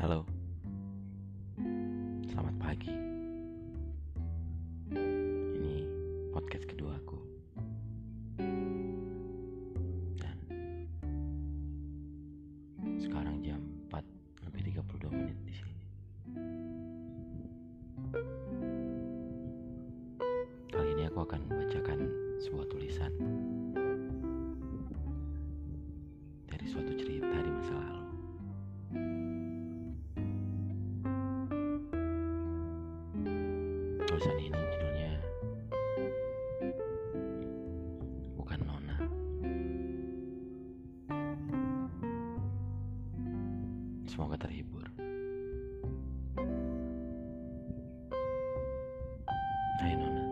Halo, Hai Nona.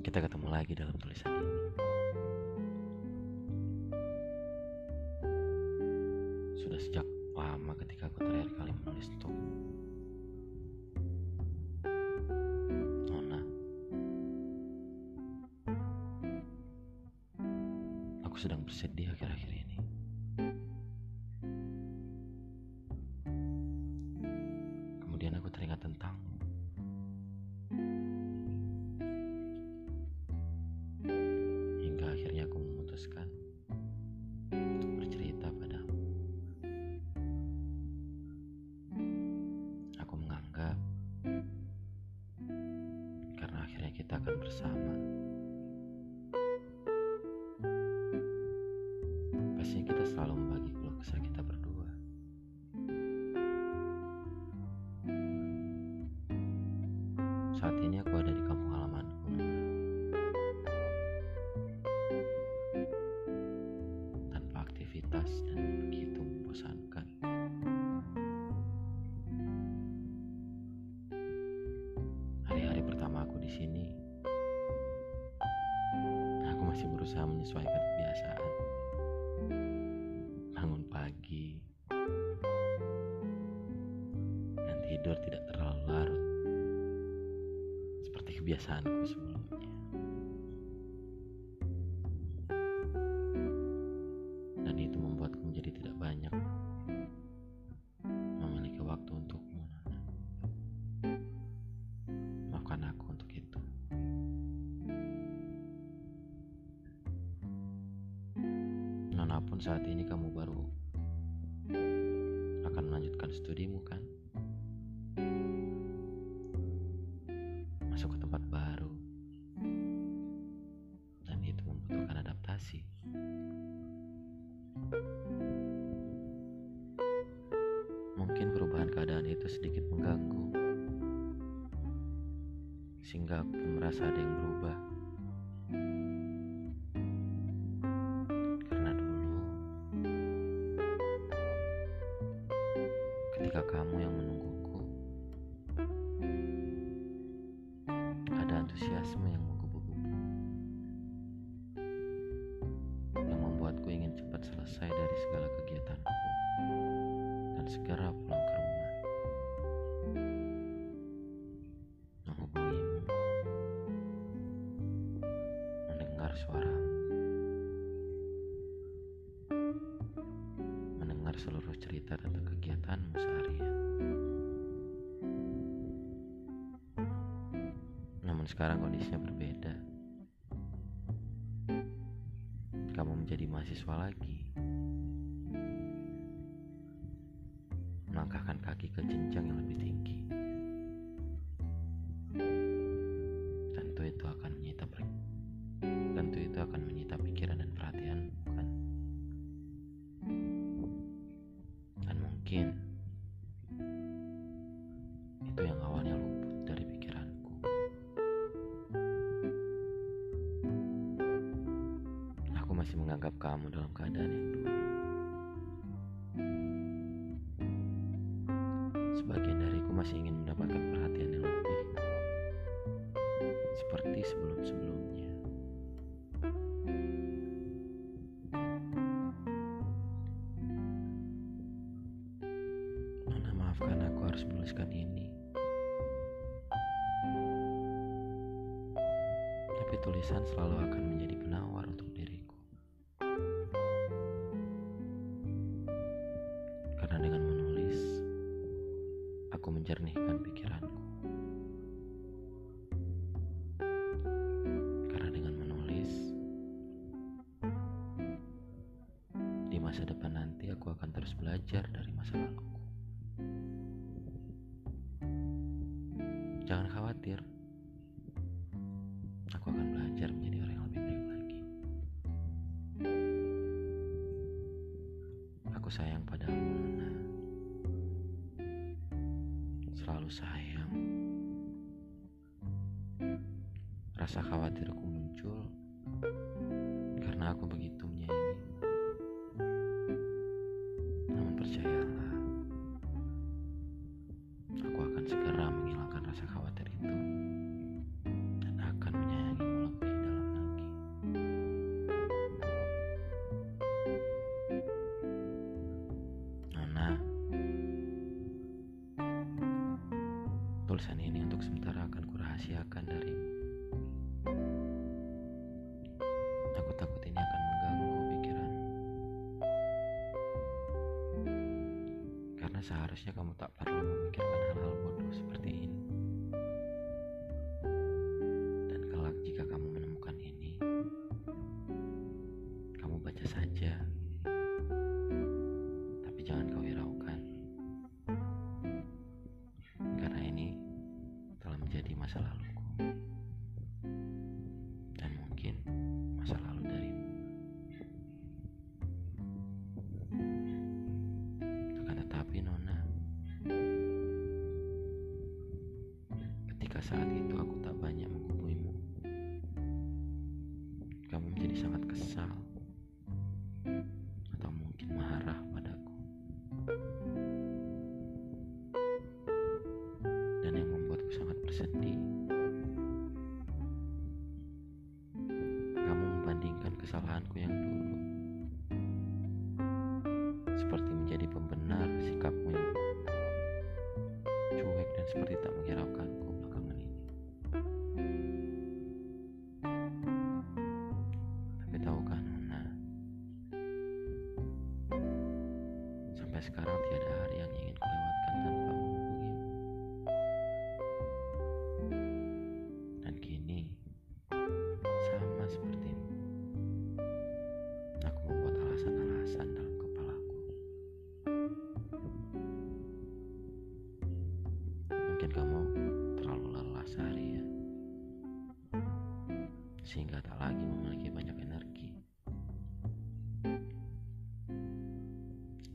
Kita ketemu lagi dalam tulisan ini. Sudah sejak lama ketika aku terakhir kali menulis untuk Nona. Aku sedang bersedih akhir-akhir ini. Berusaha menyesuaikan kebiasaan. Bangun pagi dan tidur tidak terlalu larut seperti kebiasaanku sebelumnya. Nona pun saat ini kamu baru akan melanjutkan studimu kan? Masuk ke tempat baru. Dan itu membutuhkan adaptasi. Mungkin perubahan keadaan itu sedikit mengganggu. Sehingga aku merasa ada yang berubah. Cerita tentang kegiatanmu seharian? Namun sekarang kondisinya berbeda. Kamu menjadi mahasiswa lagi. Melangkahkan kaki ke jenjang yang lebih tinggi. Tentu itu akan masih menganggap kamu dalam keadaan yang dulu. Sebagian dariku masih ingin mendapatkan perhatian yang lebih seperti sebelum-sebelumnya. Nona maafkan aku harus menuliskan ini. Tapi tulisan selalu akan menjadi penawar untuk khawatir. Aku akan belajar menjadi orang yang lebih baik lagi. Aku sayang padamu Luna selalu sayang. Rasa khawatirku muncul. dirahasiakan darimu. Aku takut ini akan mengganggu pikiran. Karena seharusnya kamu tak perlu memikirkan hal-hal bodoh seperti ini.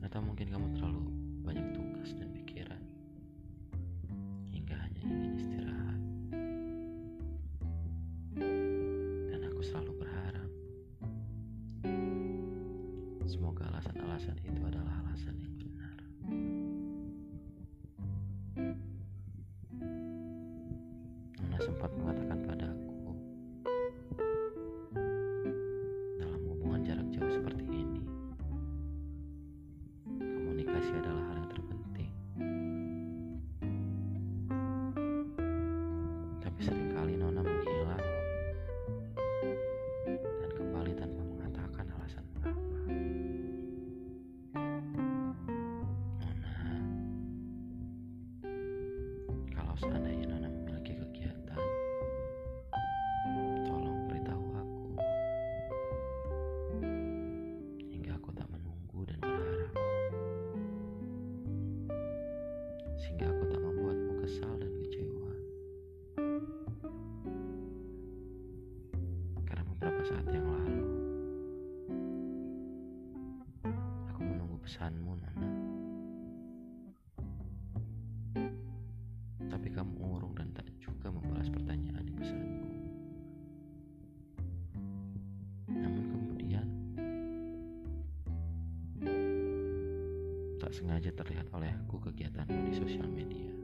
atau mungkin kamu terlalu banyak tugas dan pikiran. sengaja terlihat olehku kegiatanmu di sosial media.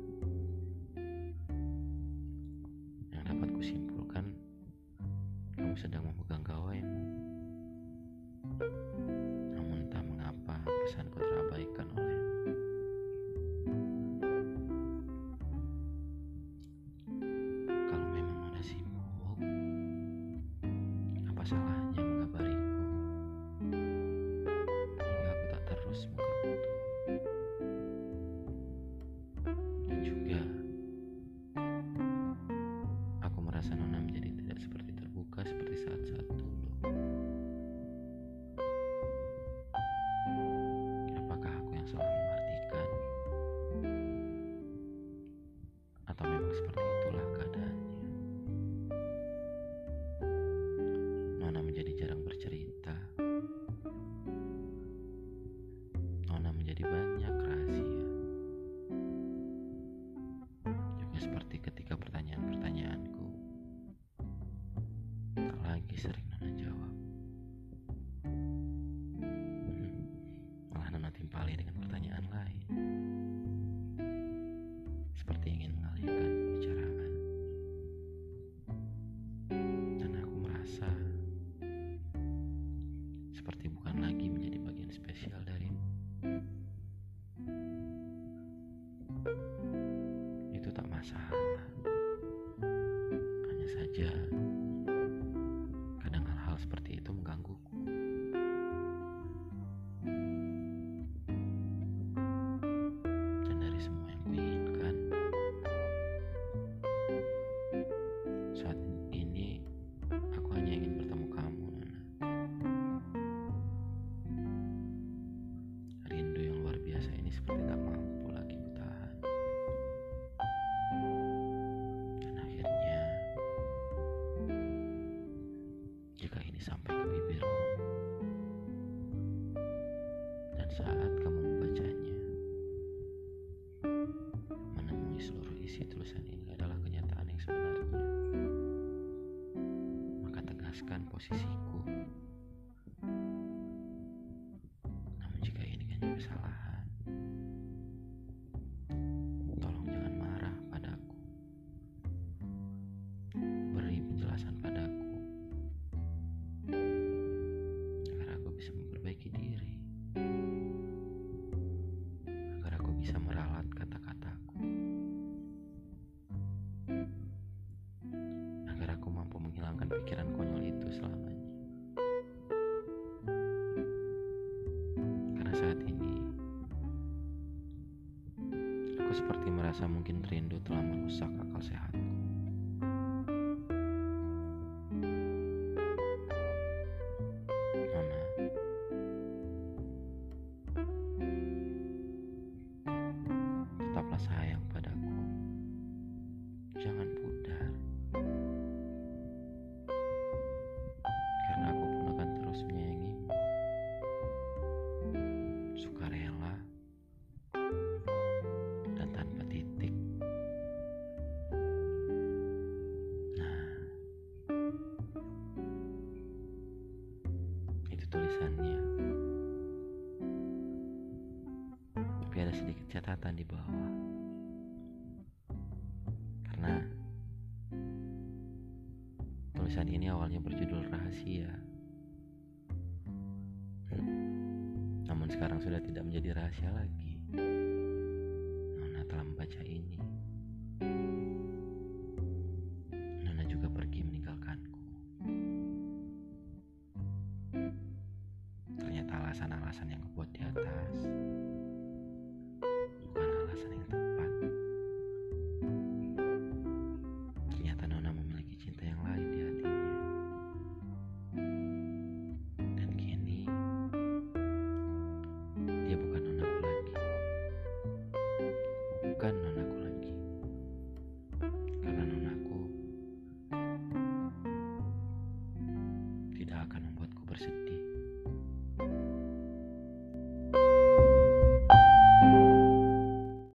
suffit. seperti merasa mungkin rindu telah merusak akal sehatku. catatan di bawah. Karena tulisan ini awalnya berjudul rahasia. Namun sekarang sudah tidak menjadi rahasia lagi. Nona telah membaca ini.